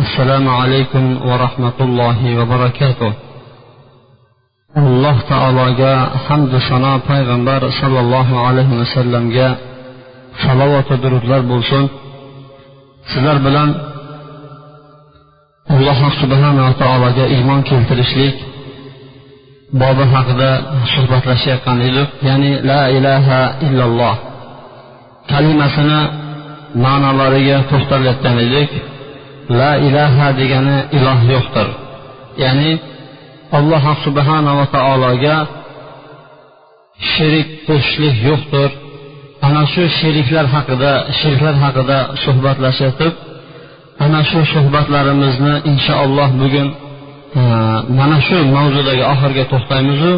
assalomu alaykum va rahmatullohi va barakatuh alloh taologa hamdu sano payg'ambar sollallohu alayhi vasallamga salovatu durudlar bo'lsin sizlar bilan alloh subhanava taologa iymon keltirishlik bobi haqida suhbatlashayotgan edik ya'ni la ilaha illalloh kalimasini ma'nolariga to'xtalayotgan edik la ilaha degani iloh yo'qdir. Ya'ni alloh subhanava taologa sherik qo'shishlik yo'qdir. Ana shu sheriklar haqida shirklar haqida suhbatlashib ana shu suhbatlarimizni inshaalloh bugun e, mana shu mavzudagi oxiriga to'xtaymizu.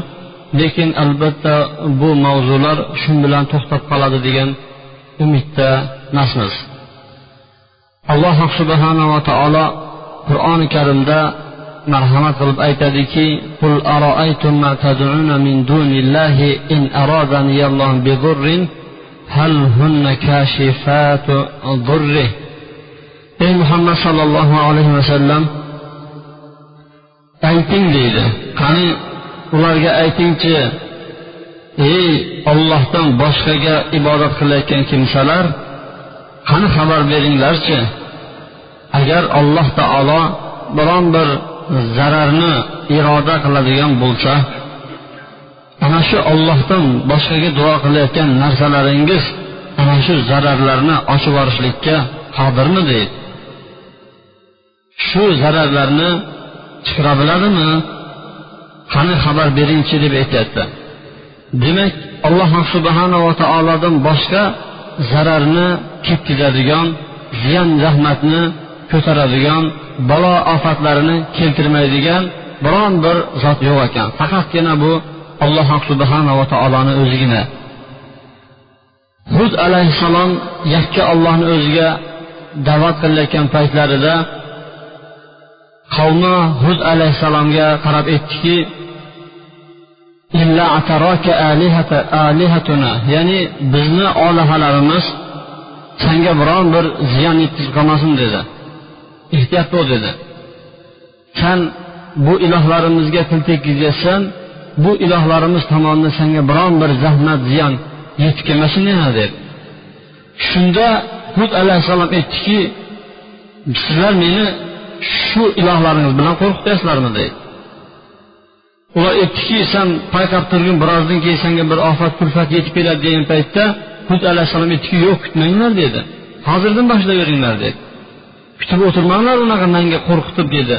Lekin albatta bu mavzular shu bilan to'xtab qoladi degan umidda emasmiz. Alloh subhanava taolo qur'oni karimda marhamat qilib aytadiki qul aroaytum ma tad'una min dunillahi in aradani alloh bidurrin hal hunna kashifatu zurri ey muhammad sollallohu alayhi vasallam ayting deydi. Qani ularga aytingchi ey ollohdan boshqaga ibodat qilayotgan kimsalar qani xabar beringlarchi? Agar alloh taolo biron bir zararni iroda qiladigan bo'lsa ana shu ollohdan boshqaga duo qilayotgan narsalaringiz ana shu zararlarni ochib yuborishlikka qodirmi deydi. Shu zararlarni chiqara biladimi? Qani xabar beringchi deb aytyapti. Demak alloh subhanava taolodan boshqa zararni ketkizadigan ziyon zahmatni ko'taradigan balo ofatlarini keltirmaydigan biron bir zot yo'q ekan. Faqatgina bu alloh subhanava taoloni o'zigina. Hud alayhissalom yakka ollohni o'ziga da'vat qilayotgan paytlarida qavmi hud alayhissalomga qarab aytdiki ya'ni bizni olihalarimiz senga biron bir ziyon yetkazib qolmasin dedi ehtiyot bo'l dedi san bu ilohlarimizga til tekkizyapsan bu ilohlarimiz tomonidan senga biron bir zahmat ziyon yetib kelmasin yana deb shunda hud alayhissalom aytdiki sizlar meni shu ilohlaringiz bilan qo'rqityapsizlarmi deydi ular aytdiki san payqab turgin birozdan keyin senga bir ofat kulfat yetib keladi degan paytda hud alayhissalom aytdiki yo'q kutmanglar dedi. Hozirdan boshlayveringlar dedi. Kutib o'tirmanglar unaqa manga qo'rqitib dedi.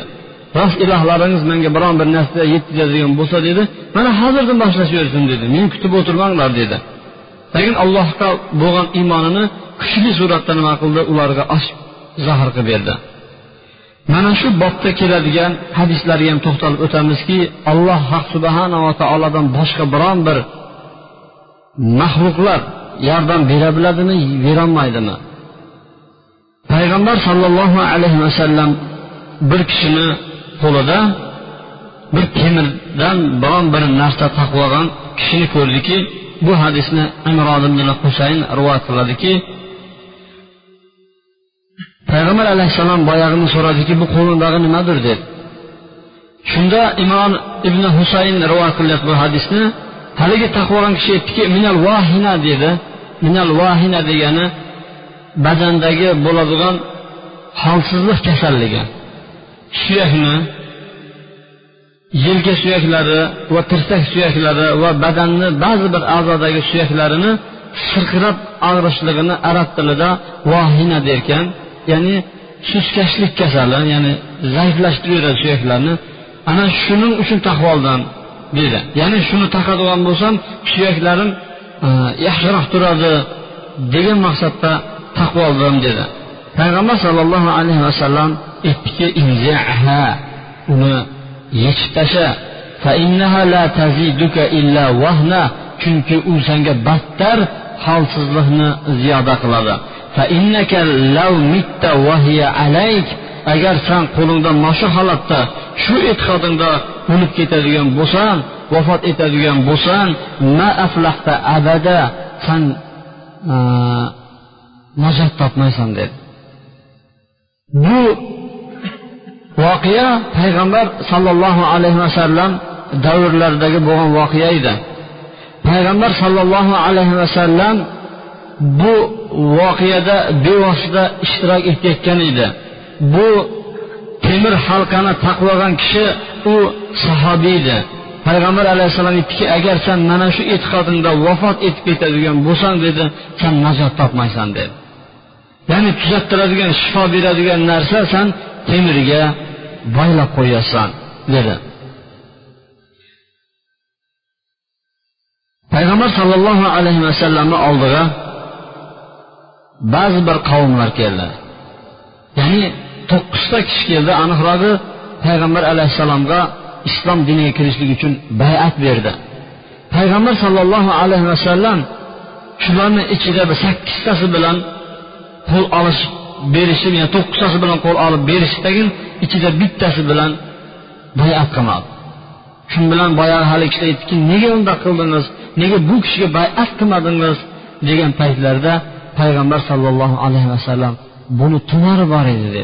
Rost ilohlaringiz menga biron bir narsa yetkazadigan bo'lsa dedi. Mana hozirdan boshlashaversin dedi. Men kutib o'tirmanglar dedi. Lekin allohga bo'lgan iymonini kuchli suratda nima qildi ularga ochib zahr qilib berdi. Mana shu bobda keladigan hadislarga ham to'xtalib o'tamizki alloh haq subhanava taolodan boshqa biron bir maxluqlar yordam bera biladimi berolmaydimi? Payg'ambar sollallohu alayhi vasallam bir kishini qo'lida bir temirdan biron bir narsa taqib olgan kishini ko'rdiki bu hadisni imron ibn husayn rivoyat qiladiki payg'ambar alayhissalom boyag'ini so'radiki bu qo'lindagi nimadir deb. Shunda imom ibn husayn rivoyat qilyapti bu hadisni. Haligi taqib kishi aytdiki minal vahina dedi. Minal vahina degani badandagi bo'ladigan holsizlik kasalligi. Suyakni yelka suyaklari va tirsak suyaklari va badanni ba'zi bir a'zodagi suyaklarini sirqirab og'rishligini arab tilida vahina derkan. Ya'ni suskashlik kasali ya'ni zaiflashtirib yuboradi suyaklarni ana shuning uchun taqvoldan deydi. Ya'ni shuni taqadigan bo'lsam suyaklarim e, yaxshiroq turadi degan maqsadda taqvoldim dedi payg'ambar sollallohu alayhi vasallam aytdiki uni yechib tasha. Chunki u senga battar holsizlikni ziyoda qiladi. Agar san qo'lingda mana holatda shu e'tiqodingda o'lib ketadigan bo'lsang vafot etadigan bo'lsang ma aflahta abada san najot topmaysan dedi bu voqea payg'ambar sollallohu alayhi vasallam davrlaridagi bo'lgan voqea edi. Payg'ambar sollallohu alayhi vasallam bu voqeada bevosita ishtirok etayotgan edi. Bu temir halqani taqvogan kishi u sahobiy edi. Payg'ambar alayhissalom aytdiki agar san mana shu e'tiqodingda vafot etib ketadigan bo'lsang dedi san najot topmaysan dedi. Ya'ni tuzattiradigan shifo beradigan narsa san temirga boylab qo'yasan dedi. Payg'ambar sollallohu alayhi vasallamni oldiga ba'zi bir qavmlar keldi. Ya'ni to'qqizta kishi keldi. Aniqrog'i payg'ambar alayhissalomga islom diniga kirishlik uchun bayat berdi. Payg'ambar sollallohu alayhi vasallam shularni ichida bir sakkiztasi bilan qo'l olish berishib ya'ni to'qqiztasi bilan qo'l olib berishdagin ichida bittasi bilan bayat qilmadi. Shu bilan boyagi haligi kishi aytdiki nega undoq qildingiz? Nega bu kishiga bayat qilmadingiz? degan paytlarda payg'ambar sollallohu alayhi vasallam buni tumari bor edi dedi.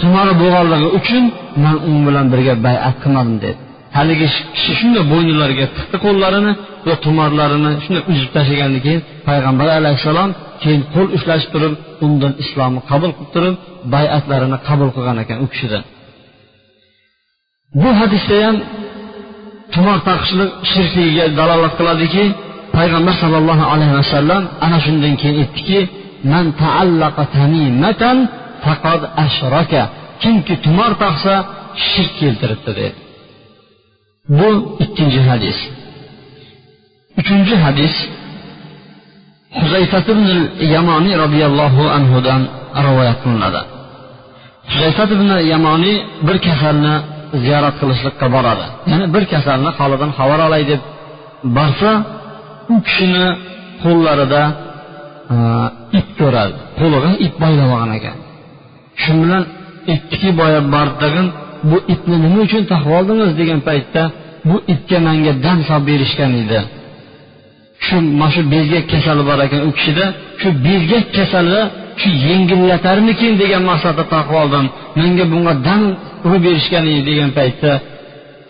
Tumari bo'lganligi uchun man u bilan birga bayat qilmadim dedi. Haligi kishi shunday bo'ynilariga tiqdi qo'llarini va tumarlarini shunday uzib tashlagandan keyin payg'ambar alayhissalom keyin qo'l ushlashib turib undan islomni qabul qilib turib bayatlarini qabul qilgan ekan u kishidan bu hadisda ham tumor taqishlik shirkligiga dalolat qiladiki payg'ambar sollallohu alayhi vasallam ana shundan keyin aytdiki man taallaqa tamimatan faqad ashraka. Kimki tumor taqsa shirk keltiribdi dedi. Bu ikkinchi hadis. Uchinchi hadis huzayfat ibn yamoniy roziyallohu anhudan rivoyat qilinadi. Huzayfat ibn yamoniy bir kasalni ziyorat qilishlikqa boradi. Ya'ni bir kasalni holidan xabar olay deb borsa u kishini qo'llarida e, ip ko'radi qo'liga ip boylab olgan ekan. Shu bilan aytdiki boya borib bu ipni nima uchun taqib oldingiz? degan paytda bu itga manga dam solib berishgan edi. Shu mana shu bezgak kasali bor ekan u kishida. Shu bezgak kasali shu yengillatarmikin degan maqsadda taqib oldim. Menga bunga dam urib berishgan edi degan paytda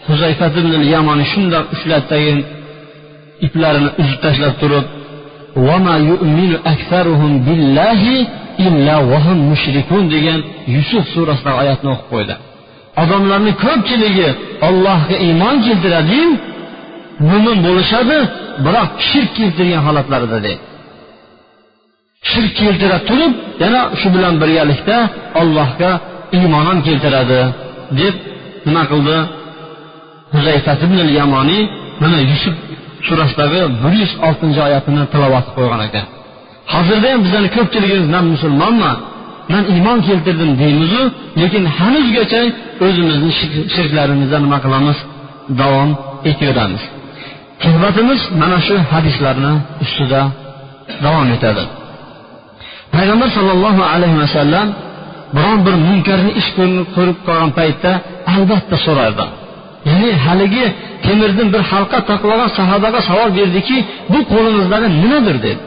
huzayfat ibn yamoni shundoq ushlab iplarini uzib tashlab turib degan yusuf surasidagi oyatni o'qib qo'ydi. Odamlarni ko'pchiligi ollohga iymon keltiradiyu mo'min bo'lishadi biroq shirk keltirgan holatlarida deydi. Shirk keltira turib yana shu bilan birgalikda ollohga iymon ham keltiradi deb nima qildi? Huzayfat ibn yamoniy mana yusuf surasidagi bir yuz oltinchi oyatini tilovat qo'ygan ekan. Hozirda ham bizlarni ko'pchiligimiz man musulmonman man iymon keltirdim deymizu lekin hanuzgacha o'zimizni shirklarimizda nima qilamiz? Davom etaveramiz suhbatimiz mana shu hadislarni ustida davom etadi. Payg'ambar sollallohu alayhi vasallam biron bir munkarni ish ko'rib qolgan paytda albatta so'rardi. Ya'ni haligi temirdan bir halqa taqlagan sahobaga savol berdiki bu qo'lingizdagi nimadir dedi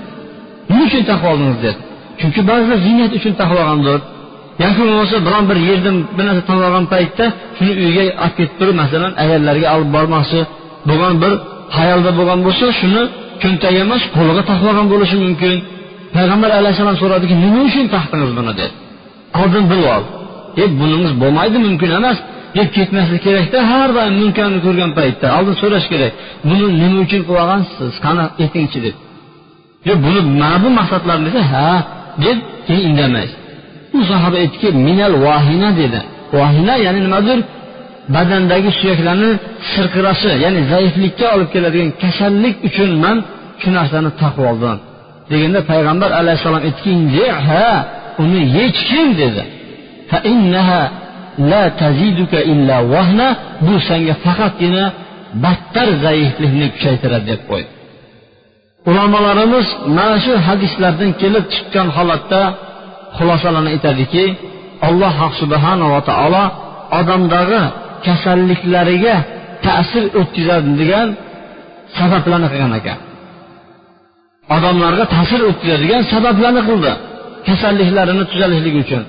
nima uchun taqib oldingiz dedi chunki ba'zilar ziynat uchun taqib olgandir yoki bo'lmasa biron bir yerdan bir narsa topib olgan paytda shuni uyga olib ketib turib masalan ayollarga olib bormoqchi bo'lgan bir hayolda bo'lgan bo'lsa shuni cho'ntagi emas qo'liga taqib olgan bo'lishi mumkin. Payg'ambar alayhissalom so'radiki nima uchun taqdingiz buni? dedi oldin bilib ol. E buningiz bo'lmaydi mumkin emas. Deb ketmaslik kerakda har doim munkarni ko'rgan paytda oldin so'rash kerak buni nima uchun qilolgansiz qani aytingchi deb. Yo buni mana bu maqsadlarni desa ha deb keyin indamaysiz. U sahoba aytdiki minal vahina dedi. Vahina ya'ni nimadir? Badandagi suyaklarni sirqirashi ya'ni zaiflikka olib keladigan kasallik uchun man shu narsani taqib oldim. Deganda payg'ambar alayhissalom aytdiki ha uni yechgin dedi. La taziduka illa vahna bu senga faqatgina battar zaiflikni kuchaytiradi deb qo'ydi. Ulamolarimiz mana shu hadislardan kelib chiqqan holatda xulosalarni aytadiki alloh subhanava taolo odamdagi kasalliklariga ta'sir o'tkazadi degan sabablarni qilgan ekan. Odamlarga ta'sir o'tkazadigan sabablarni qildi kasalliklarini tuzalishligi uchun.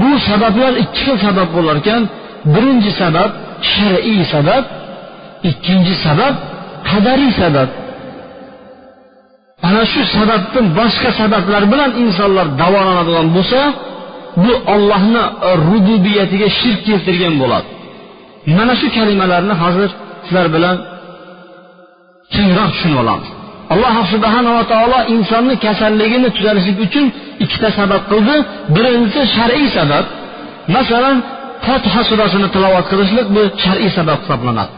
Bu sabablar ikki xil sabab bo'lar ekan. Birinchi sabab shar'iy sabab ikkinchi sabab qadariy sabab. Ana shu sababdan boshqa sabablar bilan insonlar davolanadigan bo'lsa bu ollohni rububiyatiga shirk keltirgan bo'ladi. Mana shu kalimalarni hozir sizlar bilan kengroq tushunib olamiz. Alloh subhanava taolo insonni kasalligini tuzalishlik uchun ikkita sabab qildi. Birinchisi shar'iy sabab. Masalan fotiha surasini tilovat qilishlik bu shar'iy sabab hisoblanadi.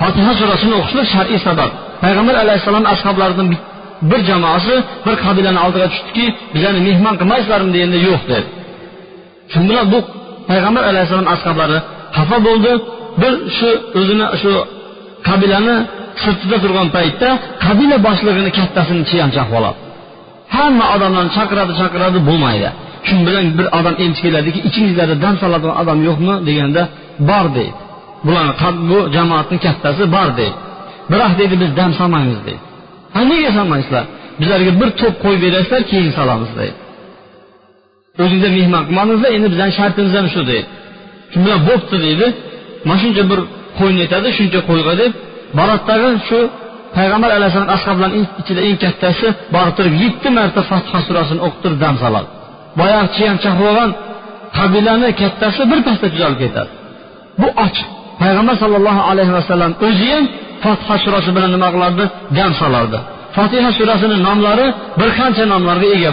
Fotiha surasini o'qishlik shar'iy sabab. Payg'ambar alayhissalom ashoblaridan bir jamoasi bir qabilani oldiga tushdiki bizani mehmon qilmaysizlarmi deganda yo'q dedi. Shu bilan bu payg'ambar alayhissalom ashoblari xafa bo'ldi. Bir shu o'zini shu qabilani sirtida turgan paytda qabila boshlig'ini kattasini chiyanchaq oladi hamma odamlarni chaqiradi chaqiradi bo'lmaydi. Shu bilan bir odam elchi keladiki ichingizlarda dam soladigan odam yo'qmi deganda bor deydi. Bularni bu jamoatni kattasi bor deydi. Biroq deydi biz dam solmaymiz deydi. Ha nega solmaysizlar? Bizlarga bir to'p qo'yib berasizlar keyin solamiz deydi. O'zingizlar mehmon qilmadingizlar endi bizani shartimiz ham shu deydi. Shu bilan bo'pti deydi. Mana shuncha bir qo'yni aytadi shuncha qo'yga deb boradidagi shu Peyğəmbər əleyhissalam əshabların içində ən kattası bağdırıb 7 mərtə Fatiha surəsini oxutur dam salar. Bayaq çiyançaq olan qabiləni kattası bir pasda düzəlib gedər. Bu açıq. Peyğəmbər sallallahu alayhi və sallam özü ham Fatiha surəsi bilan nima qilardi? Dam salardi. Fatiha surəsinin nomlari bir qancha nomlarga ega.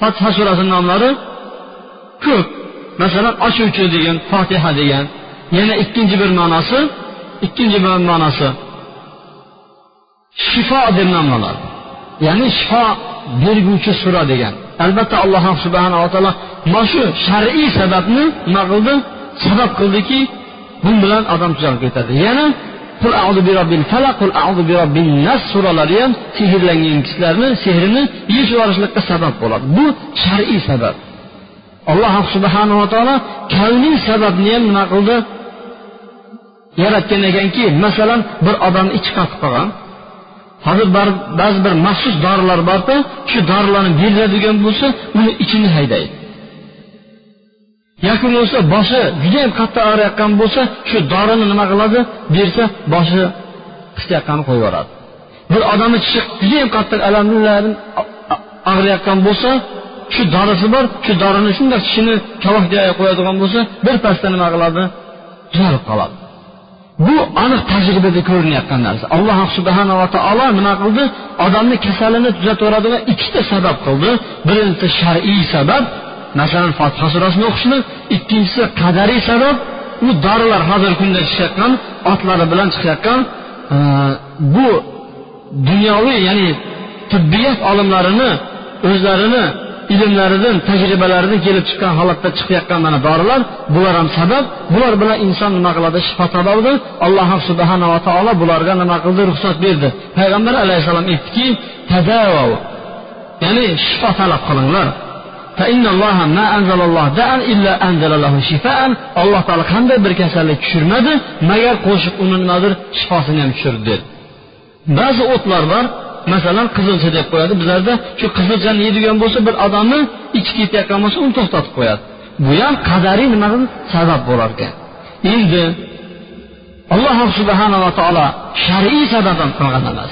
Fatiha surəsinin nomlari ko'p. Masalan, ochuvchi degan Fatiha degan. Yana ikkinci bir ma'nosi, ikkinci bir ma'nosi shifo deb nomlanadi. Ya'ni shifo berguvchi sura degan. Albatta alloh subhanava taolo mana shu shar'iy sababni nima qildi? Sabab qildiki bu bilan odam tuzalib ketadi. Yana qul audu bi robbil falaq qul audu bi robbin nas suralari ham sehrlangan kishilarni sehrini yechib yuborishlikka sabab bo'ladi. Bu shar'iy sabab. Alloh subhanava taolo kavniy sababni ham nima qildi? Yaratgan ekanki masalan bir odamni ichi qotib qolgan. Hozir ba'zi bir maxsus dorilar borda shu dorilarni beriladigan bo'lsa uni ichini haydaydi. Yoki bo'lmasa boshi judayam qattiq og'riyotgan bo'lsa shu dorini nima qiladi? Bersa boshi qisayotganini qo'yib yuboradi. Bir odamni tishi judayam qattiq alamlari og'riyotgan bo'lsa shu dorisi bor shu dorini shundoq tishini kavoh joyiga qo'yadigan bo'lsa birpasda nima qiladi? Tuzalib qoladi. Bu aniq tajribada ko'rinayotgan narsa. Alloh subhanava taolo nima qildi? Odamni kasalini tuzataveradigan ikkita sabab qildi. Birinchisi shar'iy sabab masalan fotiha surasini o'qishni. Ikkinchisi qadariy sabab u dorilar hozirgi kunda chiqayotgan otlari bilan chiqayotgan. Bu dunyoviy ya'ni tibbiyot olimlarini o'zlarini ilmlaridan tajribalaridan kelib chiqqan holatda chiqayotgan mana dorilar bular ham sabab. Bular bilan inson nima qiladi? Shifo topadi alloh subhanava taolo bularga nima qildi? Ruxsat berdi. Payg'ambar alayhissalom aytdiki ya'ni shifo talab qilinglar. Alloh taolo qanday bir kasallik tushirmadi? Magar qo'shib uni nimadir shifosini ham tushirdi dedi ba'zi o'tlar bor masalan qizilcha deb qo'yadi. Bizlarda shu qizilchani yeydigan bo'lsa bir odamni ichi ketayotgan bo'lsa uni to'xtatib qo'yadi. Bu ham qadariy nima sabab bo'lar ekan. Endi alloh subhanava taolo shar'iy sababdan qilgan emas.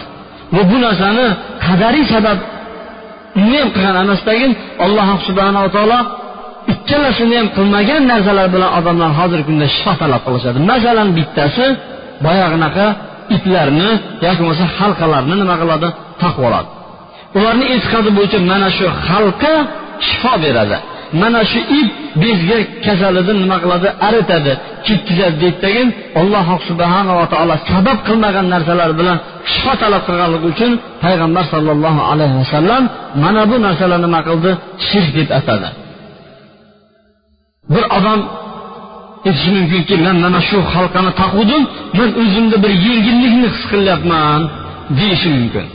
Va bu narsani qadariy sabab uni ham qilgan emasdagin alloh subhanava taolo ikkalasini ham qilmagan narsalar bilan odamlar hozirgi kunda shifo talab qilishadi. Masalan bittasi boyag'inaqa itlarni yoki bo'lmasa halqalarni nima qiladi? Taqib oladi. Ularni e'tiqodi bo'yicha mana shu xalqqa shifo beradi. Mana shu ip bezga kasalidan nima qiladi? Aritadi. Ketkizadi deydidagin alloh subhanava taolo sabab qilmagan narsalar bilan shifo talab qilganligi uchun payg'ambar sollallohu alayhi vasallam mana bu narsalarni nima qildi? Shirk deb atadi. Bir odam aytishi mumkinki man mana shu halqani taquvdim man o'zimda bir yengillikni his qilyapman deyishi mumkin.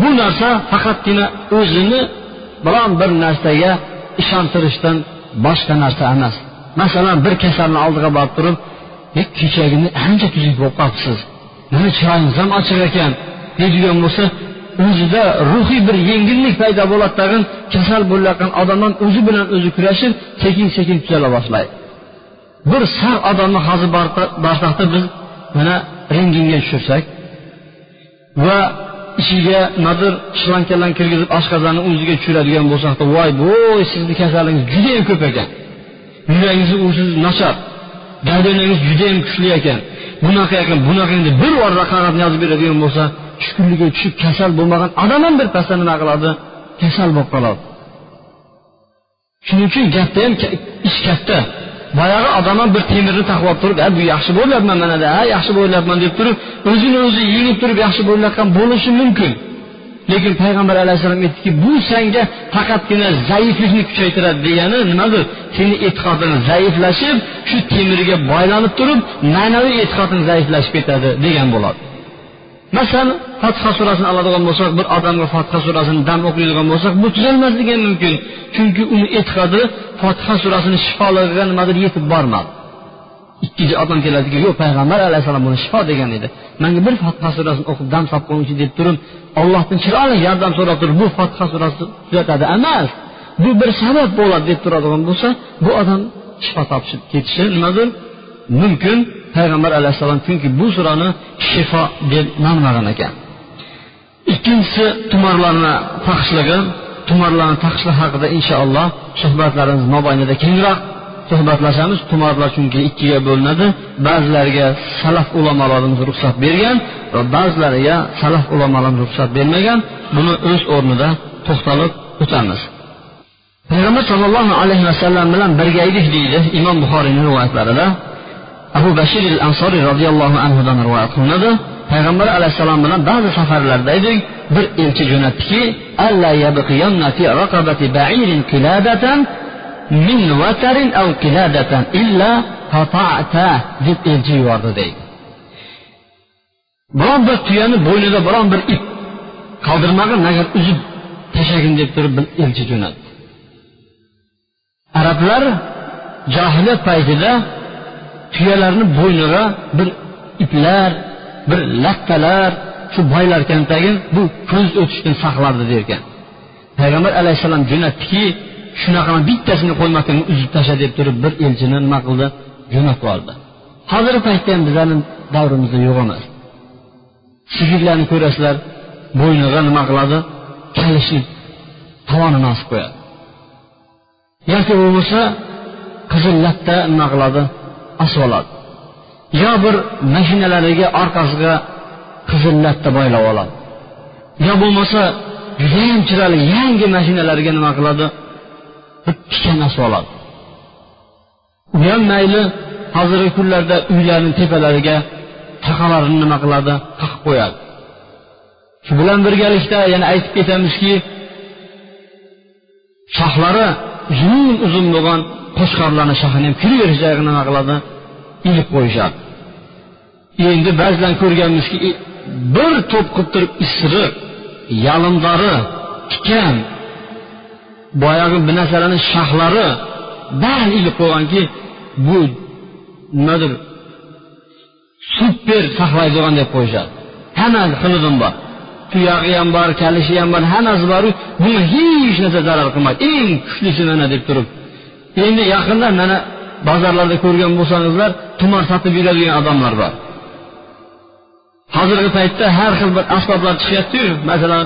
Bu narsa faqatgina o'zini biron bir narsaga ishontirishdan boshqa narsa emas. Masalan bir kasalni oldiga borib turib kechagini ancha tuzuk bo'lib qolibsiz. Mana chiroyingiz ham ochiq ekan? deydigan bo'lsa o'zida ruhiy bir yengillik paydo bo'ladi tag'in kasal bo'layotgan odamdan o'zi bilan o'zi kurashib sekin sekin tuzala boshlaydi. Bir sar odamni hozir barsoqda biz mana rentgenga tushirsak va ishiga nimadir shlankalarni kirgizib oshqozonni o'ziga tushiradigan bo'lsakda voy voy sizni kasalingiz judayam ko'p ekan. Yuragingizni ursiz nachar gardinangiz judayam kuchli ekan. Bunaqa ekan bunaqa deb bir varaq qarab yozib beradigan bo'lsa tushkunlikka tushib kasal bo'lmagan odam ham birpasda nima qiladi? Kasal bo'lib qoladi. Shuning uchun gapda ham ish katta. Boyagi odam ham bir temirni taqib olib turib bu yaxshi bo'lyapman manada ha yaxshi bo'lyapman deb turib o'zini o'zi yengib turib yaxshi bo'layotgan bo'lishi mumkin. Lekin payg'ambar alayhissalom aytdiki bu senga faqatgina zaiflikni kuchaytiradi degani nimadir? Seni e'tiqoding zaiflashib shu temirga boylanib turib ma'naviy e'tiqoding zaiflashib ketadi degan bo'ladi. Masalan fotiha surasini oladigan bo'lsak bir odamga fotiha surasini dam o'qiydigan bo'lsak bu tuzalmasligi mumkin. Chunki uni e'tiqodi fotiha surasini shifoligiga nimadir yetib bormadi. Ikkinchi odam keladiki yo'q payg'ambar alayhissalom buni shifo degan edi. Manga bir fotiha surasini o'qib dam topguncha deb turib ollohdan chiroyli yordam so'rab turib bu fotiha surasi tuzatadi emas. Bu bir sabab bo'ladi deb turadigan bo'lsa bu odam shifo topishib ketishi nimadir mumkin payg'ambar alayhissalom chunki bu surani shifo deb nomlagan ekan. Ikkinchisi tumorlarni taqishligi. Tumorlarni taqishlik haqida inshaalloh suhbatlarimiz mobaynida kengroq. Suhbatlashamiz. Tumorlar chunki ikkiga bo'linadi. Ba'zilariga salaf ulamolarimiz ruxsat bergan va ba'zilariga salaf ulamolarimiz ruxsat bermagan. Buni o'z o'rnida to'xtalib o'tamiz. Payg'ambar sollallohu alayhi vasallam bilan birga edik deydi imom buxoriyni rivoyatlarida. Abu bashir al ansoriy roziyallohu anhudan rivoyat qilinadi. Payg'ambar alayhissalom bilan ba'zi safarlarda edik bir elchi jo'natdiki min vatarin av qiladatan illa qata'ta deb elchi yubordi deydi. Biron bir tuyani bo'ynida biron bir ip qoldirmag'in agar uzib tashlagin deb turib bir elchi jo'natdi. Arablar johiliyat paytida tuyalarni bo'yniga bir iplar bir lattalar shu boylar tagin bu ko'z o'tishdan saqlardi derkan payg'ambar alayhissalom jo'natdiki shunaqa bittasini qo'ymasdan uzib tashla deb turib bir elchini nima qildi? Jo'natib yubordi. Hozirgi paytda ham bizani davrimizda yo'q emas. Sigirlarni ko'rasizlar bo'yniga nima qiladi? Kalishni tovonini osib qo'yadi. Yoki bo'lmasa qizil latta nima qiladi? Osib yo bir mashinalariga orqasiga qizil latta boylab oladi. Yo bo'lmasa judayam chiroyli yangi mashinalarga nima qiladi? Bir tikan osib oladi u ham mayli hozirgi kunlarda uylarni tepalariga taqalarini nima qiladi? Taqib qo'yadi. Shu bilan birgalikda yana aytib ketamizki shoxlari uzun uzun bo'lgan qo'chqorlarni shoxini ham kulaverish joyiga nima qiladi ilib qo'yishadi. Endi ba'zilarni ko'rganmizki e, bir to'p qilib turib isiriq yalindori tikan boyagi bir narsalarni shoxlari bari ilib qo'yganki bu nimadir super saqlaydigan deb qo'yishadi. Hamma xilidan bor. Tuyog'i ham bor kalishi ham bor hammasi boru bunga hech narsa zarar qilmaydi. Eng kuchlisi mana deb turib. Endi yaqinda mana bozorlarda ko'rgan bo'lsangizlar tumor sotib yuradigan odamlar bor. Hozirgi paytda har xil bir asboblar chiqyaptiyu masalan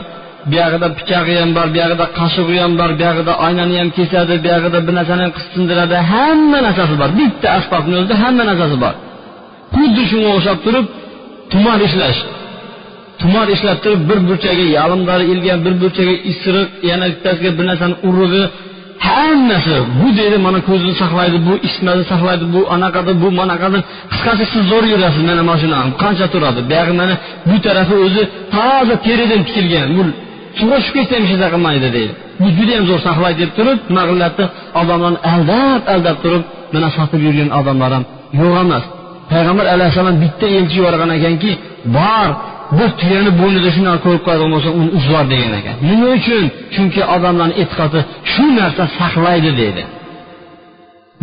buyog'ida pichog'i ham bor buyog'ida qashig'i ham bor buyog'ida oynani ham kesadi buyog'ida bir narsani ham qisib sindiradi hamma narsasi bor. Bitta asbobni o'zida hamma narsasi bor. Xuddi shunga o'xshab turib tumor ishlash. Tumor ishlab turib bir burchaga yalimlari ilgan bir burchaga isiriq yana bittasiga bir narsani urug'i hammasi bu deydi mana ko'zini saqlaydi bu isitmani saqlaydi bu anaqadir bu manaqadir. Qisqasi siz zo'r yurasiz mana mashina qancha turadi? Buyog'i mana bu tarafi o'zi toza teridan tikilgan bu suvga tushib ketsa ham hech narsa qilmaydi deydi bu judayam zo'r saqlaydi deb turib nima qilyapti odamlarni aldab aldab turib mana sotib yurgan odamlar ham yo'q emas. Payg'ambar alayhissalom bitta elchi yuborgan ekanki bor bir tuyani bo'ynida shunaqa ko'rib qolgan bo'lsa uni uzor degan ekan. Nima uchun? Chunki odamlarni e'tiqodi shu narsa saqlaydi deydi.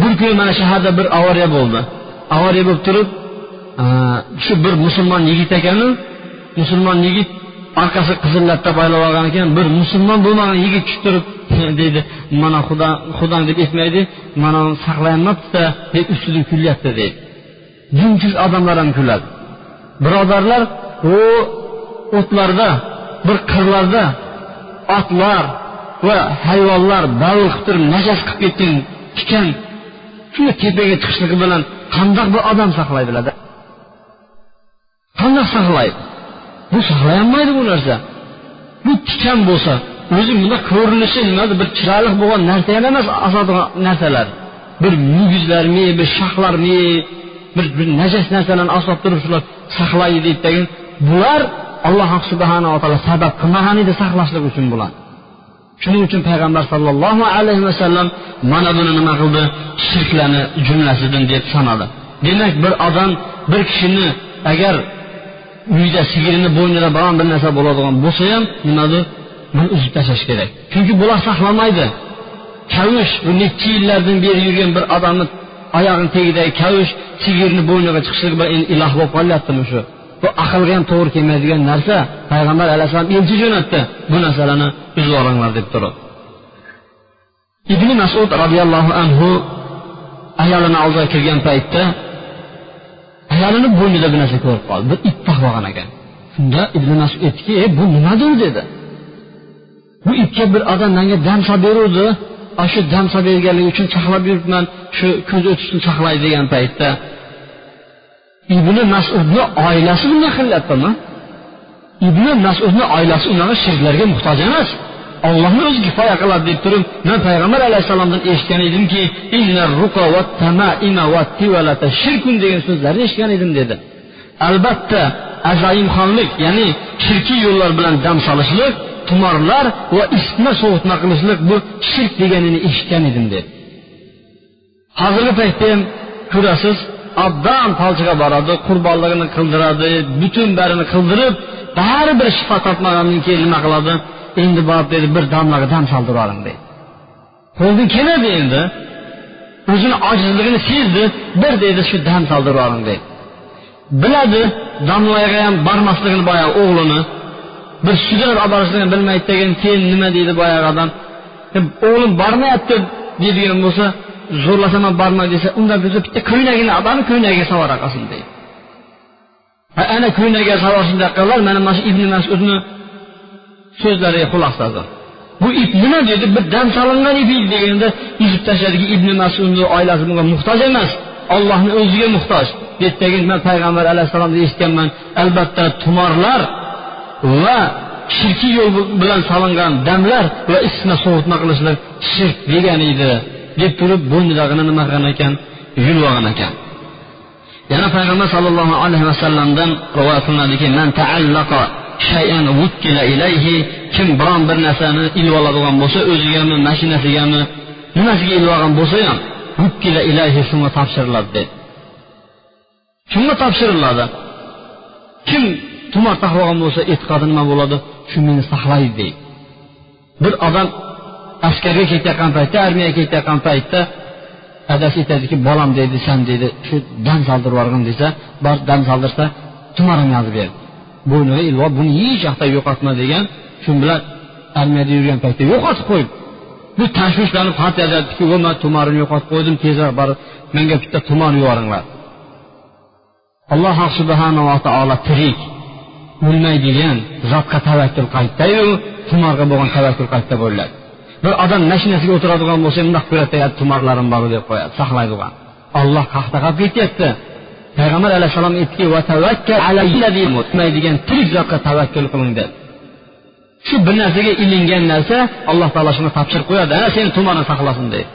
Bir kuni mana shaharda bir avariya bo'ldi. Avariya bo'lib turib shu bir musulmon yigit ekanu musulmon yigit orqasi qizillabda boylab olgan ekan bir musulmon bo'lmagan yigit tushib turib deydi mana xudo xudong deb aytmaydi mana saqlayapmabdida deb ustidan kulyapti deydi. Dinsiz odamlar ham kuladi birodarlar o otlarda bir qirlarda otlar va hayvonlar baliq qilib turib najas qilib ketgan tikan shunday tepaga chiqishligi bilan qandaq bir odam saqlaydilarda? Qandoq saqlaydi? Bu saqlay olmaydi bu narsa. Bu tikan bo'lsa o'zi bunda ko'rinishi nimadir bir chiroyli bo'lgan narsalar emas asosan narsalar. Bir muguzlarmi bir shaxlarmi bir bir najas narsalarni asab turib shular saqlaydi deydidagi bular alloh subhanava taolo sabab qilmagan edi saqlashlik uchun bular. Shuning uchun payg'ambar sollallohu alayhi vasallam mana buni nima qildi? Shirklarni jumlasidan deb sanadi. Demak bir odam bir kishini agar uyda sigirini bo'ynida biron bir narsa bo'ladigan bo'lsa ham nimadir buni uzib tashlash kerak. Chunki bular saqlamaydi. Kavush bu necha yillardan beri yurgan bir odamni oyog'ini tagidagi kavush sigirni bo'yniga chiqishligi bilan endi iloh bo'lib qolyaptimi shu? Bu aqlga ham to'g'ri kelmaydigan narsa payg'ambar alayhissalom elchi jo'natdi. Bu narsalarni uzib olinglar deb turib ibn masud roziyallohu anhu ayolini oldiga kirgan paytda ayolini bo'ynida bir narsa ko'rib qoldi. Bir it taqib ekan shunda ibn masud aytdiki e bu nimadir? dedi. Bu ipga bir odam menga dam solib beruvdi. Ana shu dam solib berganligi uchun saqlab yuribman. Shu ko'z o'tishini saqlaydi degan paytda ibn masudni oilasi bunday qilyaptimi ibn masudni oilasi unaqa shirklarga muhtoj emas. Ollohni o'zi kifoya qiladi deb turib man payg'ambar alayhissalomdan eshitgan edimki degan so'zlarni eshitgan edim dedi. Albatta azaimxonlik ya'ni shirkiy yo'llar bilan dam solishlik tumorlar va isitma sovutma qilishlik bu shirk deganini eshitgan edim dedi. Hozirgi paytda ham ko'rasiz odam talchiga boradi qurbonligini qildiradi butun barini qildirib baribir shifo topmagandan keyin nima qiladi? Endi borib dedi bir damlaga dam soldirib yuboring deydi qo'ldan keladi endi. O'zini ojizligini sezdi bir deydi shu dam soldirib yuboring deydi biladi damlaga ham bormasligini boyagi o'g'lini. Bir sudrab olib borishligini bilmaydi degan keyin nima deydi boyagi odam? O'g'lim bormayapti deydigan bo'lsa zo'rlasam ham bormay desa undan bo'lsa bitta ko'ynagini odamni ko'ynagiga solib yuboraqolsin deydi. Ana ko'ynagiga solib shunday qildilar. Mana mana shu ibn masudni so'zlariga quloq soldi bu ip nima dedi? Bir dam solingan ip edi deganda uzib tashladiki ibn masudni oilasi bunga muhtoj emas. Ollohni o'ziga muhtoj. Debdagi man payg'ambar alayhissalomni eshitganman. Albatta tumorlar va shirkiy yo'l bilan solingan damlar va isitma sovutma qilishlar shirk degan edi. Deb turib bo'ynidag'ini nima qilgan ekan? Yulib olgan ekan. Yana payg'ambar sollallohu alayhi vasallamdan rivoyat qilinadiki man taallaqa shay'an vukkila ilayhi kim biron bir narsani ilib oladigan bo'lsa o'zigami mashinasigami nimasiga ilib olgan bo'lsa ham vukkila ilayhi shunga topshiriladi dedi. Shunga topshiriladi. Kim tumor taqib olgan bo'lsa e'tiqodi nima bo'ladi? Shu meni saqlaydi deydi. Bir odam askarga ketayotgan paytda armiyaga ketayotgan paytda adasi aytadiki bolam deydi san deydi shu dam soldirib yuborgin desa bor dam soldirsa tumorim yozib ber. Bo'yniga ilib olib buni hech yoqda yo'qotma degan shu bilan armiyada yurgan paytda yo'qotib qo'yib bu tashvishlanib xat yozyaptiki man tumorimni yo'qotib qo'ydim tezroq borib menga bitta tumor yuboringlar. Alloh subhanava taolo tirik o'lmaydigan zotga tavakkul qaytdayu tumorga bo'lgan tavakkul qaytda bo'ladi. Bir odam mashinasiga o'tiradigan bo'lsa bundoq ko'radi tumorlarim bor deb qo'yadi saqlaydigan. Olloh qahda qolib ketyapti. Payg'ambar alayhissalom aytdikidegan tirik zotga tavakkul qiling deb. Shu bir narsaga ilingan narsa alloh taolo shuni topshirib qo'yadi. Ana seni tumoring saqlasin deydi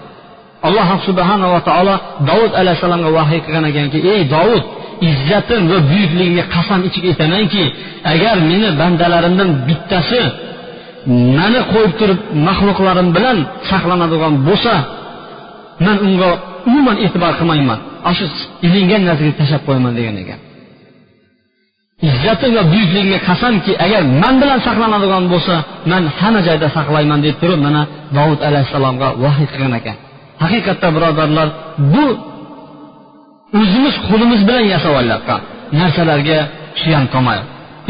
alloh subhanava taolo dovud alayhissalomga vahiy qilgan ekanki ey dovud izzatim va buyukligimga qasam ichib aytamanki agar meni bandalarimdan bittasi mani qo'yib turib maxluqlarim bilan saqlanadigan bo'lsa man unga umuman e'tibor qilmayman. Ana shu ilingan narsaga tashlab qo'yaman degan ekan. Izzati va buyukligiga qasamki agar man bilan saqlanadigan bo'lsa man hamma joyda saqlayman deb turib mana dovud alayhissalomga vahiy qilgan ekan. Haqiqatda birodarlar bu o'zimiz qo'limiz bilan yasab olayotgan narsalarga suyan qolmaylik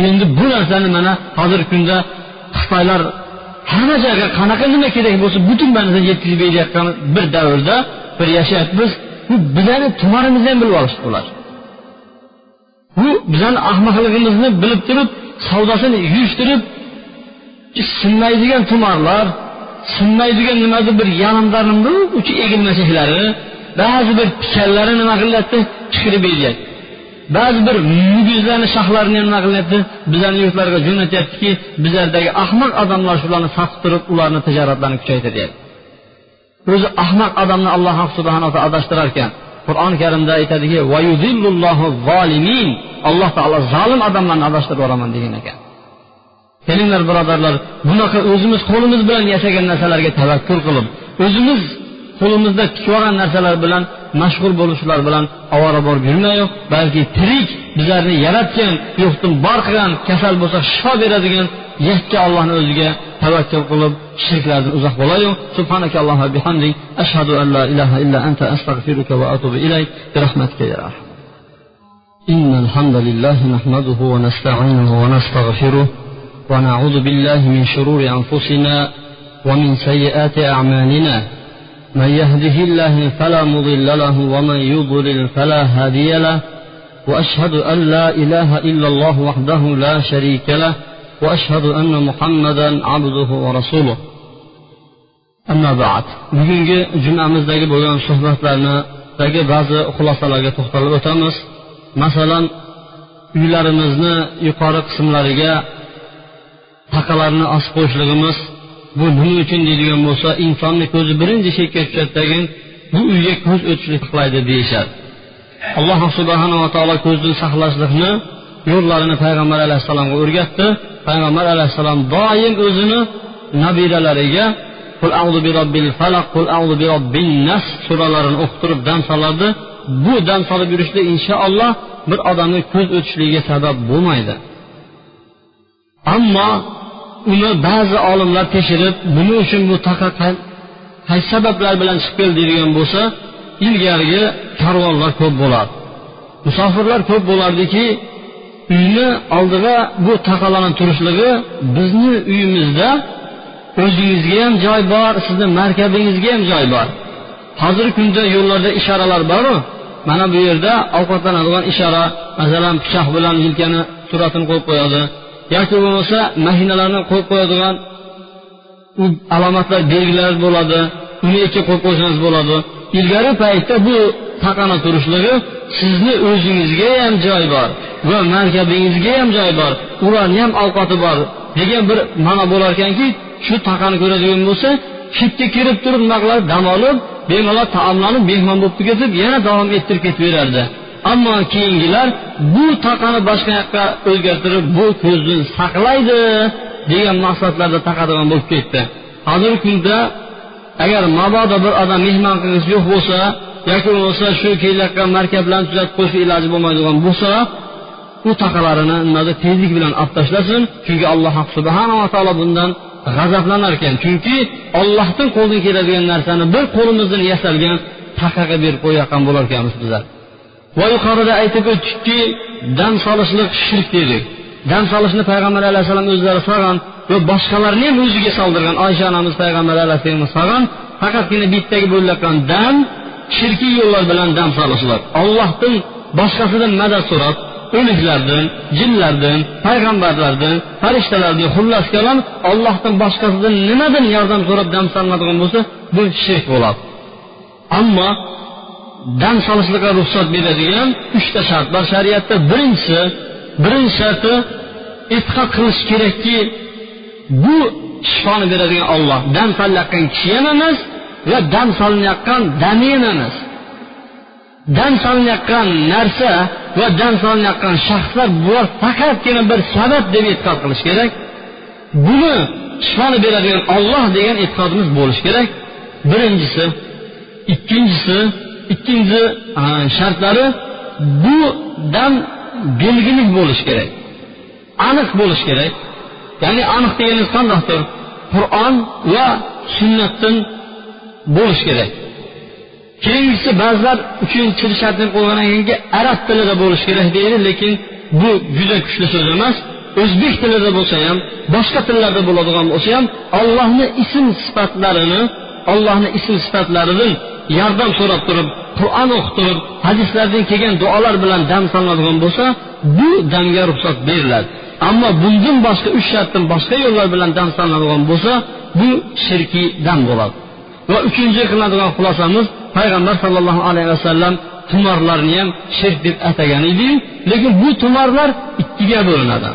endi bu narsani mana hozirgi kunda xitoylar hamma joyga qanaqa nima kerak bo'lsa butun narsani yetkazib berayotgan bir davrda bir yashayapmiz. Bu bizani tumanimizni ham bilib olishdi ular. Bu bizani ahmoqligimizni bilib turib savdosini yurishtirib sinmaydigan tumarlar sinmaydigan nimadir bir yalimdarni uchi egilmasliklari ba'zi bir pichanlari nima qilyapti chiqirib beryapti ba'zi bir muguzlarni shoxlarini nima qilyapti bizlarni yurtlarga jo'natyaptiki bizlardagi ahmoq odamlar shularni sotib turib ularni tijoratlarini kuchaytiryapti o'zi ahmoq odamni alloh subhanaa taolo adashtirar ekan qur'oni karimda aytadiki alloh taolo zolim odamlarni adashtirib yuboraman degan ekan. Kelinglar birodarlar bunaqa o'zimiz qo'limiz bilan yasagan narsalarga tavakkul qilib o'zimiz qo'limizda tikib olgan narsalar bilan mashg'ul bo'lishlar bilan ovora borib yurmayu balki tirik bizlarni yaratgan yo'qdan bor qilgan kasal bo'lsa shifo beradigan yakka ollohni o'ziga tavakkul qilib shirklardan uzoq bo'layu subhanaka allohu bihamdik ashhadu an la ilaha illa anta astag'firuka va atubu ilayk برحمتك يا أرحم إن الحمد لله نحمده ونستعينه ونستغفره ونعوذ بالله من شرور أنفسنا ومن سيئات أعمالنا من يهده الله فلا مضل له ومن يضلل فلا هادي له واشهد ان لا اله الا الله وحده لا شريك له واشهد ان محمدا عبده ورسوله amma ba'd bugungi jumamizdagi bo'lgan suhbatlarnidagi ba'zi xulosalarga to'xtalib o'tamiz masalan uylarimizni yuqori qismlariga taqalarni osib qo'yishligimiz bu nima uchun deydigan bo'lsa insonni ko'zi birinchi chekka tushadidagi bu uyga ko'z o'tishlik qiladi deyishadi. Alloh subhanava taolo ko'zdan saqlashlikni yo'llarini payg'ambar alayhissalomga o'rgatdi. Payg'ambar alayhissalom doim o'zini nabiralariga qul audu bi robbil falaq qul audu bi robbin nas suralarini o'qitirib dam solardi. Bu dam solib yurishlik inshaalloh bir odamni ko'z o'tishligiga sabab bo'lmaydi. Ammo uni ba'zi olimlar tekshirib nima uchun bu taqa qaysi sabablar bilan chiqib keldi? deydigan bo'lsa ilgarigi karvonlar ko'p bo'lardi musofirlar ko'p bo'lardiki uyni oldiga bu taqalarni turishligi bizni uyimizda o'zingizga ham joy bor sizni markabingizga ham joy bor. Hozirgi kunda yo'llarda ishoralar boru mana bu yerda ovqatlanadigan ishora masalan pichoq bilan yelkani suratini qo'yib qo'yadi. Yoki bo'lmasa mashinalarni qo'yib qo'yadigan alomatlar belgilar bo'ladi uni ikki qo'yib qo'ysangiz bo'ladi. Ilgari paytda bu taqana turishligi sizni o'zingizga ham joy bor va markabingizga ham joy bor ularni ham ovqati bor degan bir ma'no bo'lar ekanki shu taqani ko'radigan bo'lsa chetga kirib turib nima qiladi dam olib bemalol taomlanib mehmon bo'lib ketib yana davom ettirib ketaverardi ammo keyingilar bu taqani boshqa yoqqa o'zgartirib bu ko'zni saqlaydi degan maqsadlarda taqadigan bo'lib ketdi. Hozirgi kunda agar mabodo bir odam mehmon qilgisi yo'q bo'lsa yoki bo'lmasa shu kelayotgan markablarni tuzatib qo'yish iloji bo'lmaydigan bo'lsa u taqalarini nimadir tezlik bilan olib tashlasin chunki alloh subhanava taolo bundan g'azablanar ekan. Chunki ollohdan qo'ldan keladigan narsani bir qo'limizdan yasalgan taqaga berib qo'yayotgan bo'lar ekanmiz bizlar. Va yuqorida aytib o'tdikki dam solishlik shirk dedik. Dam solishni payg'ambar alayhissalom o'zlari solgan va boshqalarni ham o'ziga soldirgan. Oysha onamiz payg'ambar alayhissalomga solgan faqatgina bittagi bo'layotgan dam shirkiy yo'llar bilan dam solishlar ollohdan boshqasidan madad so'rab o'liklardan jinlardan payg'ambarlardan farishtalardan xullas kalom ollohdan boshqasidan nimadan yordam so'rab dam solinadigan bo'lsa bu shirk bo'ladi. Ammo dam solishlikqa ruxsat beradigan uchta shart bor shariatda. Birinchisi birinchi sharti e'tiqod qilish kerakki bu shifoni beradigan olloh dam solayotgan kishi ham emas va dam solinayotgan dami ham emas. Dam solinayotgan narsa va dam solinayotgan shaxslar bular faqatgina bir sabab deb e'tiqod qilish kerak. Buni shifoni beradigan olloh degan e'tiqodimiz bo'lishi kerak. Birinchisi ikkinchisi ikkinchi e, shartlari bu dam belgili bo'lishi kerak. Aniq bo'lishi kerak. Ya'ni aniq deganingiz qandaqdir qur'on va sunnatdan bo'lishi kerak. Keyingisi ba'zilar uchinchi shartni qo'ygandan keyingi arab tilida bo'lishi kerak deydi lekin bu juda kuchli so'z emas. O'zbek tilida bo'lsa ham boshqa tillarda bo'ladigan bo'lsa ham ollohni ism sifatlarini ollohni ism sifatlaridan yordam so'rab turib qur'on o'qib turib hadislardan kelgan duolar bilan dam solinadigan bo'lsa bu damga ruxsat beriladi. Ammo bundan boshqa uch shartdan boshqa yo'llar bilan dam solinadigan bo'lsa bu shirkiy dam bo'ladi. Va uchinchi qiladigan xulosamiz payg'ambar sollallohu alayhi vasallam tumorlarni ham shirk deb atagan ediyu lekin bu tumorlar ikkiga bo'linadi.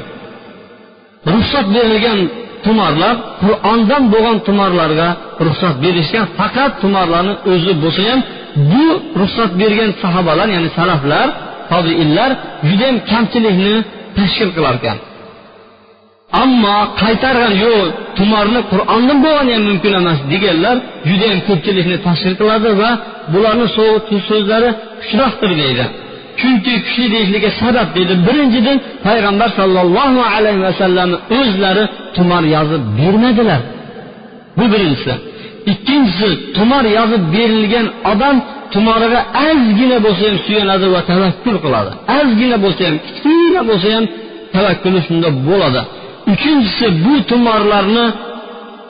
Ruxsat berilgan tumorlar qur'ondan bo'lgan tumorlarga ruxsat berishgan faqat tumorlarni o'zi bo'lsa ham bu ruxsat bergan sahobalar ya'ni salaflar tobiinlar judayam kamchilikni tashkil qilar ekan ammo qaytargan yo'q tumorni qur'ondan bo'lgani ham mumkin emas deganlar judayam ko'pchilikni tashkil qiladi va bularni so'zlari kuchliroqdir deydi. Chunki kuchli deyishligi sabab dedi. Birinchidan payg'ambar sollallohu alayhi vasallamni o'zlari tumor yozib bermadilar. Bu birinchisi. Ikkinchisi tumor yozib berilgan odam tumoriga ozgina bo'lsa ham suyanadi va tavakkul qiladi. Ozgina bo'lsa ham kichkina bo'lsa ham tavakkuli shunda bo'ladi. Uchinchisi bu tumorlarni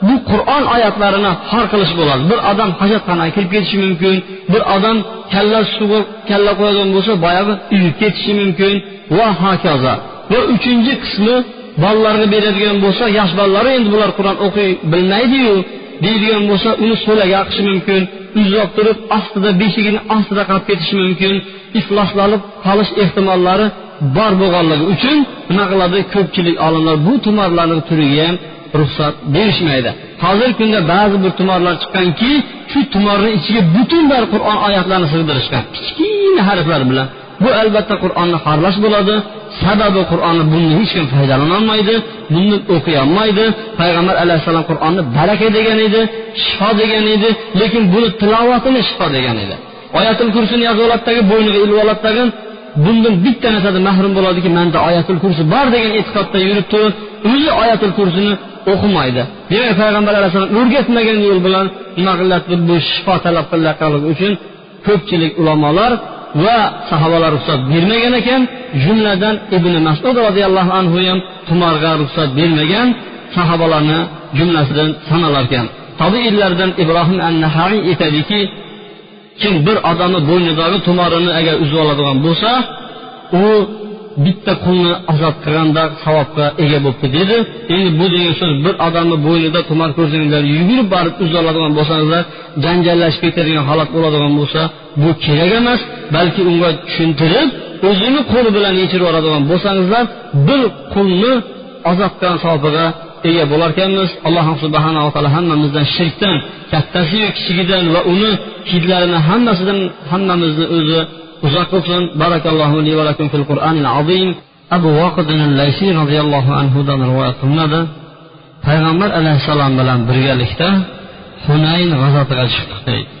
bu qur'on oyatlarini xor qilish bo'ladi. Bir odam hojatxonaga kirib ketishi mumkin bir odam kalla suvi kalla qo'yadigan bo'lsa boyagi uyib ketishi mumkin va hokazo. Va uchinchi qismi bolalarga beradigan bo'lsa yosh bolalar endi bular qur'on o'qiy bilmaydiyu deydigan bo'lsa uni so'laga qishi mumkin uzoq turib ostida beshigini ostida qolib ketishi mumkin ifloslanib qolish ehtimollari bor bo'lganligi uchun nima qiladi ko'pchilik olimlar bu tumorlarni turiga ham ruxsat berishmaydi. Hozirgi kunda ba'zi bir tumorlar chiqqanki shu tumorni ichiga butun bir qur'on oyatlarini sig'dirishgan kichkina harflar bilan. Bu albatta qur'onni xarlash bo'ladi. Sababi qur'onni bundan hech kim foydalanolmaydi bundan o'qiy olmaydi payg'ambar alayhissalom qur'onni baraka degan edi shifo degan edi lekin buni tilovatini shifo degan edi. Oyatil kursini yozib oladidagi bo'yniga ilib oladidagi bundan bitta narsadan mahrum bo'ladiki manda oyatul kursi bor degan e'tiqodda yurib turib o'zi oyatul kursini o'qimaydi. Demak payg'ambar alayhissalom o'rgatmagan yo'l bilan nima qilyapti bu shifo talab qilayotganligi uchun ko'pchilik ulamolar va sahobalar ruxsat bermagan ekan. Jumladan ibn masud roziyallohu anhu ham tumorga ruxsat bermagan sahobalarni jumlasidan sanalar ekan tobiinlardan ibrohim an nahaiy aytadiki kim bir odamni bo'ynidagi tumorini agar uzib oladigan bo'lsa u bitta qulni azob qilganda savobga ega bo'libdi dedi. Endi bu degan so'z bir odamni bo'ynida tumor ko'rsanglar yugurib borib uzib oladigan bo'lsangizlar janjallashib ketadigan holat bo'ladigan bo'lsa bu kerak emas balki unga tushuntirib o'zini qo'li bilan yechirib oladigan bo'lsangizlar bir qulni azob qilgan savobiga ega bo'larkanmiz alloh subhanava taolo hammamizdan shirkdan kattasiyu kichigidan va uni hidlarini hammasidan hammamizni o'zi uzoq qilsin barakallohu li va lakum fil qur'anil azim. Abu voqidin laysiy roziyallohu anhudan rivoyat qilinadi. Payg'ambar alayhissalom bilan birgalikda hunayn g'azatiga chiqdik deydi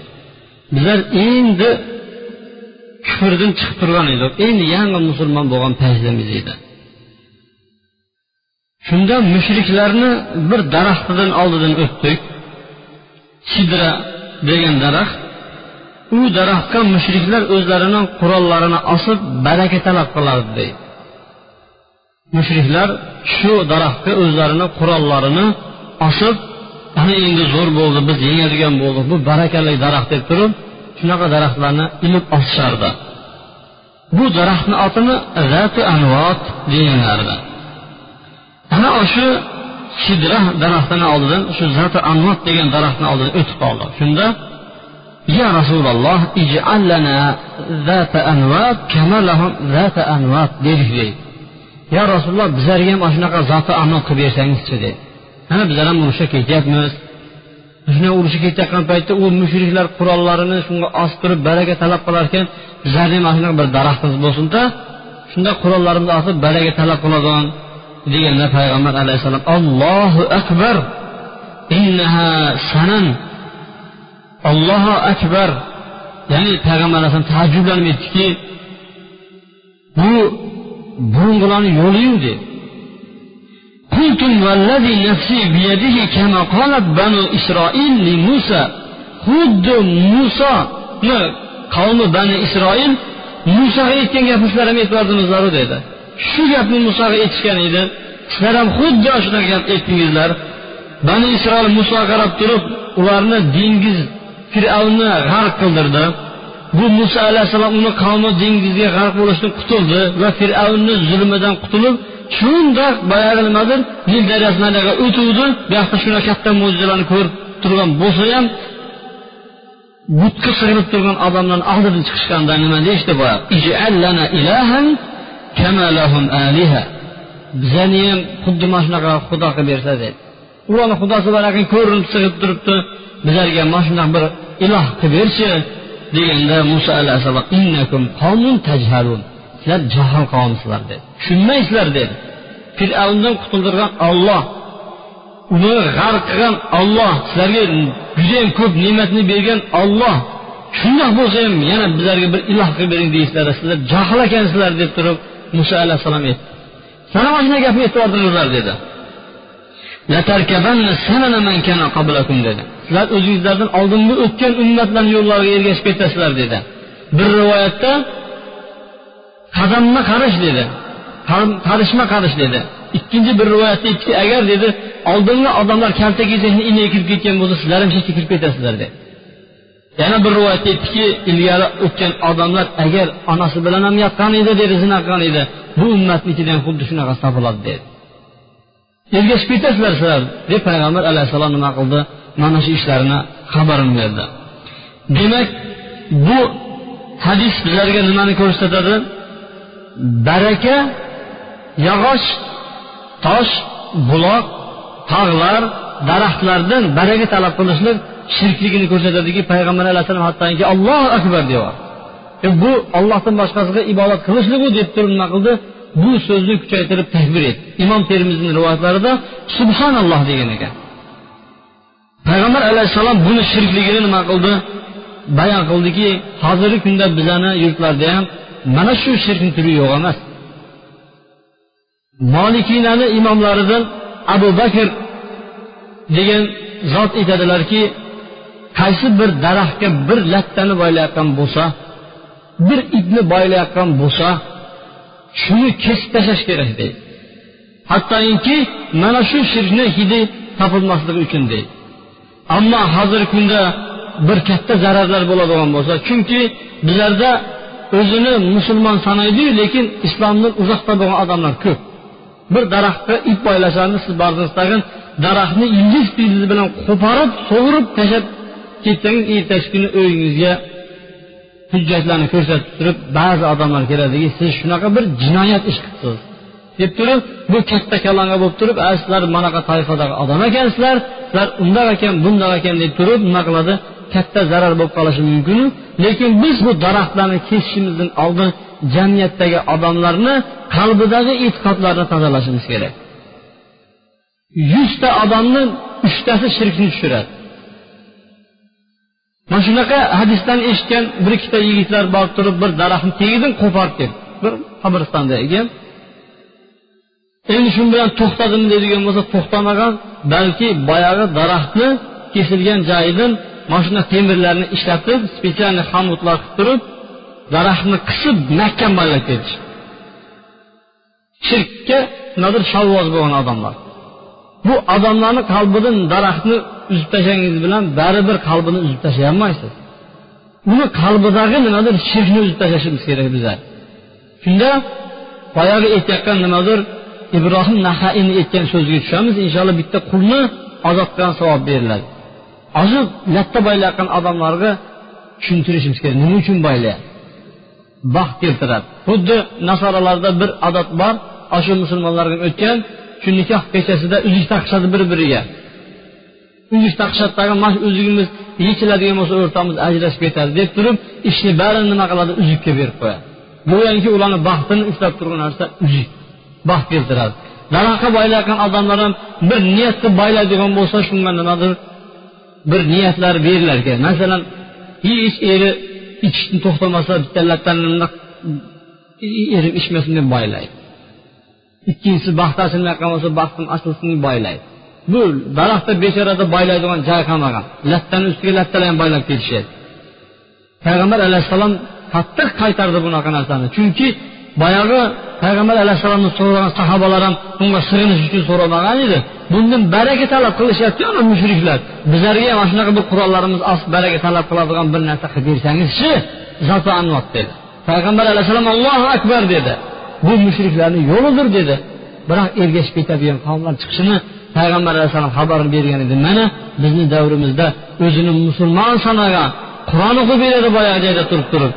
bizlar endi kufrdan chiqib turgan edik. Endi yangi musulmon bo'lgan paytimiz edi. Shunda mushriklarni bir daraxtidan oldidan o'tdik. Sidra degan daraxt u daraxtga mushriklar o'zlarini qurollarini osib baraka talab qilardi deydi. Mushriklar shu daraxtga o'zlarini qurollarini osib ana endi zo'r bo'ldi biz yengadigan bo'ldik bu barakali daraxt deb turib shunaqa daraxtlarni ilib osishardi. Bu daraxtni otini zati anvot deganlardi. ana shu sidra daraxtini oldidan shu zati anvat degan daraxtni oldidan o'tib qoldi. Shunda ya rasululloh lahum ya rasululloh bizlarga ham mana shunaqa zati anvat qilib bersangizchi dedi ha bizlar ham urushga ketyapmiz. Shunday urushga ketayotgan paytda u mushriklar qurollarini shunga ostirib baraka talab qilar ekan bizlarni ham mana shunaqa bir daraxtimiz bo'lsinda shunda qurollarimizni osib baraka talab qiladigan deganda payg'ambar alayhissalom allohu akbar innaha sanan allohu akbar ya'ni payg'ambar alayhisalom taajjublanib aytdiki bu burungilarni yo'liyu dedi قلتم والذي نفسي بيده كما قالت بنو إسرائيل لموسى xuddi musoni qavmi bani isroil musoga aytgan gapni sizlar ham aytibordingizlar dedi Shu gapni musoga aytishgan edi. Sizlar ham xuddi shunaqa gap aytdingizlar bani isroil musoga qarab turib ularni dengiz fir'avnni g'arq qildirdi. Bu muso alayhissalom uni qavmi dengizga g'arq bo'lishdan qutuldi va fir'avnni zulmidan qutulib shundoq boyagi nimadir nil daryosidan o'tuvdi. Bu yoqda shunaqa katta mo'jizalarni ko'rib turgan bo'lsa ham butga sig'inib turgan odamlarni oldidan chiqishganda nima deyishdi boyagi bizani ham xuddi mana shunaqa xudo qilib bersa dedi. Ularni xudosi bor ekan ko'rinib sig'ib turibdi. Bizlarga mana shunaqa bir iloh qilib berchi deganda muso alayhissalom sizlar jahil qavmsizlar dedi. Tushunmaysizlar dedi. Fir'avndan qutuldirgan olloh uni g'arq qilgan olloh sizlarga judayam ko'p ne'matni bergan olloh shundoq bo'lsa ham yana bizlarga bir iloh qilib bering deysizlar. Sizlar jahl ekansizlar deb turib muso alayhissalom aytdi. Sana mana shunday gapni aytibordingizlar dedi. Dedi. Sizlar o'zingizlardan oldingi o'tgan ummatlarni yo'llariga ergashib ketasizlar dedi. Bir rivoyatda qadamma qarish dedi. Qarishma qarish dedi. Ikkinchi bir rivoyatda aytdiki agar dedi oldingi odamlar kalta kechakni kirib ketgan bo'lsa sizlar ham shu yerga kirib ketasizlar dedi. Yana bir rivoyatda aytdiki ilgari o'tgan odamlar agar onasi bilan ham yotgan edi dedi zina qilgan edi bu ummatnikida ichidan xuddi shunaqasi topiladi dedi. Ergashib ketasizlar sizlar deb payg'ambar alayhissalom nima qildi? Mana shu ishlarini xabarini berdi. Demak bu hadis bizlarga nimani ko'rsatadi? Baraka yog'och tosh buloq tog'lar daraxtlardan baraka talab qilishlik shirkligini ko'rsatadiki payg'ambar alayhissalom hattoki allohu akbar deyapti e bu ollohdan boshqasiga ibodat qilishligu deb turib nima qildi bu so'zni kuchaytirib takbir etdi imom termizini rivoyatlarida subhanalloh degan ekan. Payg'ambar alayhissalom buni shirkligini nima qildi? Bayon qildiki hozirgi kunda bizani yurtlarda ham mana shu shirkni turi yo'q emas. Molikinani imomlaridan abu bakr degan zot aytadilarki qaysi bir daraxtga bir lattani boylayotgan bo'lsa bir ipni boylayotgan bo'lsa shuni kesib tashlash kerak deydi. Hattoki mana shu shirkni hidi topilmasligi uchun deydi. Ammo hozirgi kunda bir katta zararlar bo'ladigan bo'lsa chunki bizlarda o'zini musulmon sanaydiyu lekin islomdan uzoqda bo'lgan odamlar ko'p. Bir daraxtga ip boylasangiz siz bordingiz tag'in daraxtni ildiz pildizi bilan qo'porib sug'urib tashlab ketsangiz ertasi kuni uyingizga hujjatlarni ko'rsatib turib ba'zi odamlar keladiki siz shunaqa bir jinoyat ish qilibsiz deb turib bu katta kalanga bo'lib turib sizlar manaqa toifadagi odam ekansizlar sizlar undoq ekan bundoq ekan deb turib nima qiladi? Katta zarar bo'lib qolishi mumkin lekin biz bu daraxtlarni kesishimizdan oldin jamiyatdagi odamlarni qalbidagi e'tiqodlarini tozalashimiz kerak. Yuzta odamni uchtasi shirkni tushiradi. Mana shunaqa hadisdan eshitgan bir ikkita yigitlar borib turib bir daraxtni tagidan qo'porib deb. Bir qabristonda ekan endi shu bilan to'xtadim deydigan bo'lsa to'xtamagan balki boyagi daraxtni kesilgan joyidan mana shunday temirlarni ishlatib специальный xomutlar qilib turib daraxtni qisib mahkam ballab ketishdi shirkka nimadir shovvoz bo'lgan odamlar. Bu odamlarni qalbidan daraxtni uzib tashlashingiz bilan baribir qalbini uzib tashlay olmaysiz. Uni qalbidagi nimadir shirkni uzib tashlashimiz kerak bizlar shunda boyagi aytayotgan nimadir ibrohim nahaiyni aytgan so'ziga tushamiz inshaalloh bitta qulni ozod qilgan savob beriladi. Shu latta boylayotgan odamlarga tushuntirishimiz kerak. Nima uchun boylayapti? Baxt keltiradi. Xuddi nasoralarda bir odat bor shu musulmonlarga o'tgan shu nikoh kechasida uzuk taqishadi bir biriga uzuk taqishadi tag'in mana shu uzugimiz yechiladigan bo'lsa o'rtamiz ajrashib ketadi deb turib ishni barini nima qiladi? Uzukka berib qo'yadi. Go'yoki ularni baxtini ushlab turgan narsa uzuk baxt keltiradi. Daraxtga boylayotgan odamlar ham bir niyatni boylaydigan bo'lsa shunga nimadir bir niyatlar berilar ekan. Masalan hech eri ichishni to'xtamasa bitta lattani erim ichmasin deb boylaydi ikkinchisi baxt ochilmayotgan bo'lsa baxtim ochilsin boylaydi. Bu daraxtda bechorada boylaydigan joy qolmagan. Lattani ustiga lattalar ham boylab ketishadi. Payg'ambar alayhissalom qattiq qaytardi bunaqa narsani. Chunki boyagi payg'ambar alayhissalomni so'ragan sahobalar ham bunga sig'inish uchun so'ramagan edi. Bundan baraka talab qilishyapti mushriklar. Bizlarga ham mana shunaqa bir qurollarimiz ost baraka talab qiladigan bir narsa qilib bersangizchi dedi. Payg'ambar alayhissalom allohu akbar dedi. Bu mushriklarni yo'lidir dedi. Biroq ergashib ketadigan qavmlar chiqishini payg'ambar alayhissalom xabar bergan edi. Mana bizni davrimizda o'zini musulmon sanagan qur'on o'qib beradi boyagi joyda turib turib.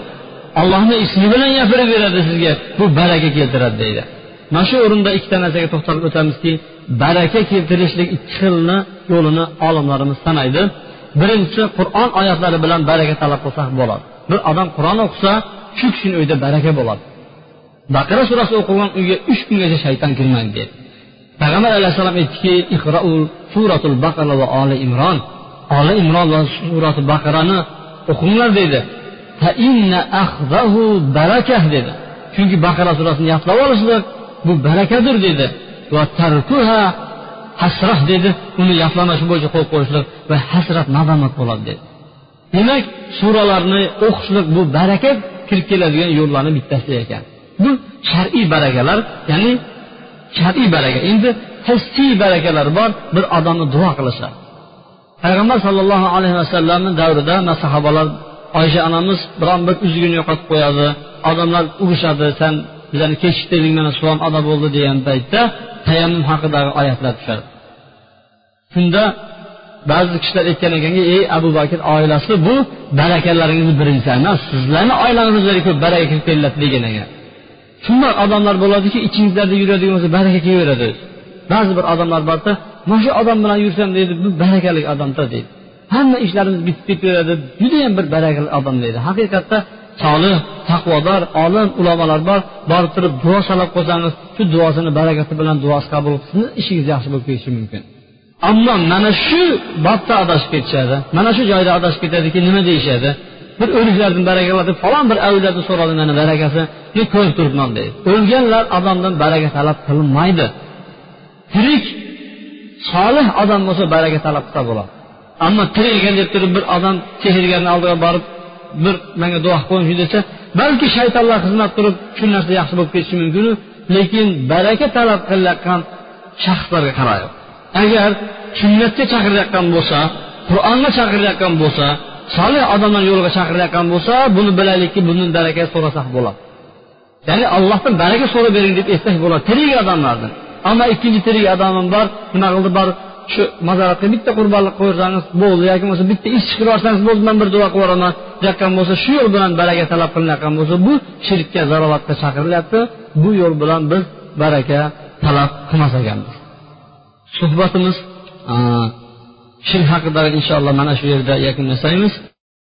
Allohni ismi bilan gapirib beradi sizga bu baraka keltiradi deydi. Mana shu o'rinda ikkita narsaga to'xtalib o'tamizki baraka keltirishlik ikki xilni yo'lini olimlarimiz sanaydi. Birinchisi qur'on oyatlari bilan baraka talab qilsak bo'ladi. Bir odam qur'on o'qisa shu kishini uyida baraka bo'ladi. Baqara surasi o'qilgan uyga uch kungacha shayton kirmaydi dedi. Payg'ambar alayhissalom aytdiki iqraul suratul baqara va oli imron. Oli imron va surati baqarani o'qinglar deydi dedi. Chunki baqara surasini yodlab olishlik bu barakadir dedi. Va tarkuha hasrah dedi. Uni yodlamash bo'yicha qo'yib qo'yishlik va hasrat nadomat bo'ladi dedi. Demak suralarni o'qishlik bu baraka kirib keladigan yo'llarni bittasi ekan. Bu shar'iy barakalar ya'ni shar'iy baraka. Endi hissiy barakalar bor bir odamni duo qilsa payg'ambar sollallohu alayhi vasallamni davrida sahobalar oysha onamiz biron bir uzugini yo'qotib qo'yadi odamlar urushadi san bizani kechiktirding mana suvon ado bo'ldi degan paytda tayammum haqidagi oyatlar tushadi. Shunda ba'zi kishilar aytgan ekanki ey abu bakr oilasi bu barakalaringizni birinchisi emas sizlarni oilangizga ko'p baraka kirib kelyapti degan ekan. Shundoq odamlar bo'ladiki ichingizlarda yuradigan bo'lsa baraka kelaveradi. Ba'zi bir odamlar borda mana shu odam bilan yursam deydi bu barakali odamda deydi. Hamma ishlarimiz bitib ketaveradi judayam bir barakali odam deydi. Haqiqatda solih taqvodor olim ulamolar bor borib turib duo sanab qo'ysangiz shu duosini barakati bilan duosi qabul qilsin ishingiz yaxshi bo'lib ketishi mumkin. Ammo mana shu bobda adashib ketishadi mana shu joyda adashib ketadiki nima deyishadi? Bir o'liklardan baraka deb falon bir avlodni so'radi mani barakasi men ko'rib turibman deydi o'lganlar odamdan baraka talab qilinmaydi. Tirik solih odam bo'lsa baraka talab qilsa bo'ladi. Ammo tirik ekan deb turib bir odam sehrgarni oldiga borib bir menga duo qilib qo'yingchi desa balki shaytonlar xizmat qilib shu narsa yaxshi bo'lib ketishi mumkinu lekin baraka talab qilayotgan shaxslarga qaraydi. Agar sunnatga chaqirayotgan bo'lsa qur'onga chaqirayotgan bo'lsa solih odamlar yo'liga chaqirayotgan bo'lsa buni bilaylikki bundan baraka so'rasak bo'ladi. Ya'ni allohdan baraka so'rab bering deb eslash bo'ladi. Tirik odamlardan. Ammo ikkinchi tirik odamim bor nima qildi? Bor shu mazoratga bitta qurbonlik qo'ysangiz bo'ldi yoki bo'lmasa bitta ish chiqarib yuborsangiz bo'ldi man bir duo qilib yuboraman deyotgan bo'lsa shu yo'l bilan baraka talab qilinayotgan bo'lsa bu shirkka zarovatga chaqirilyapti. Bu yo'l bilan biz baraka talab qilmas ekanmiz. Suhbatimiz shirk haqida inshaalloh mana shu yerda yakunlasaymiz.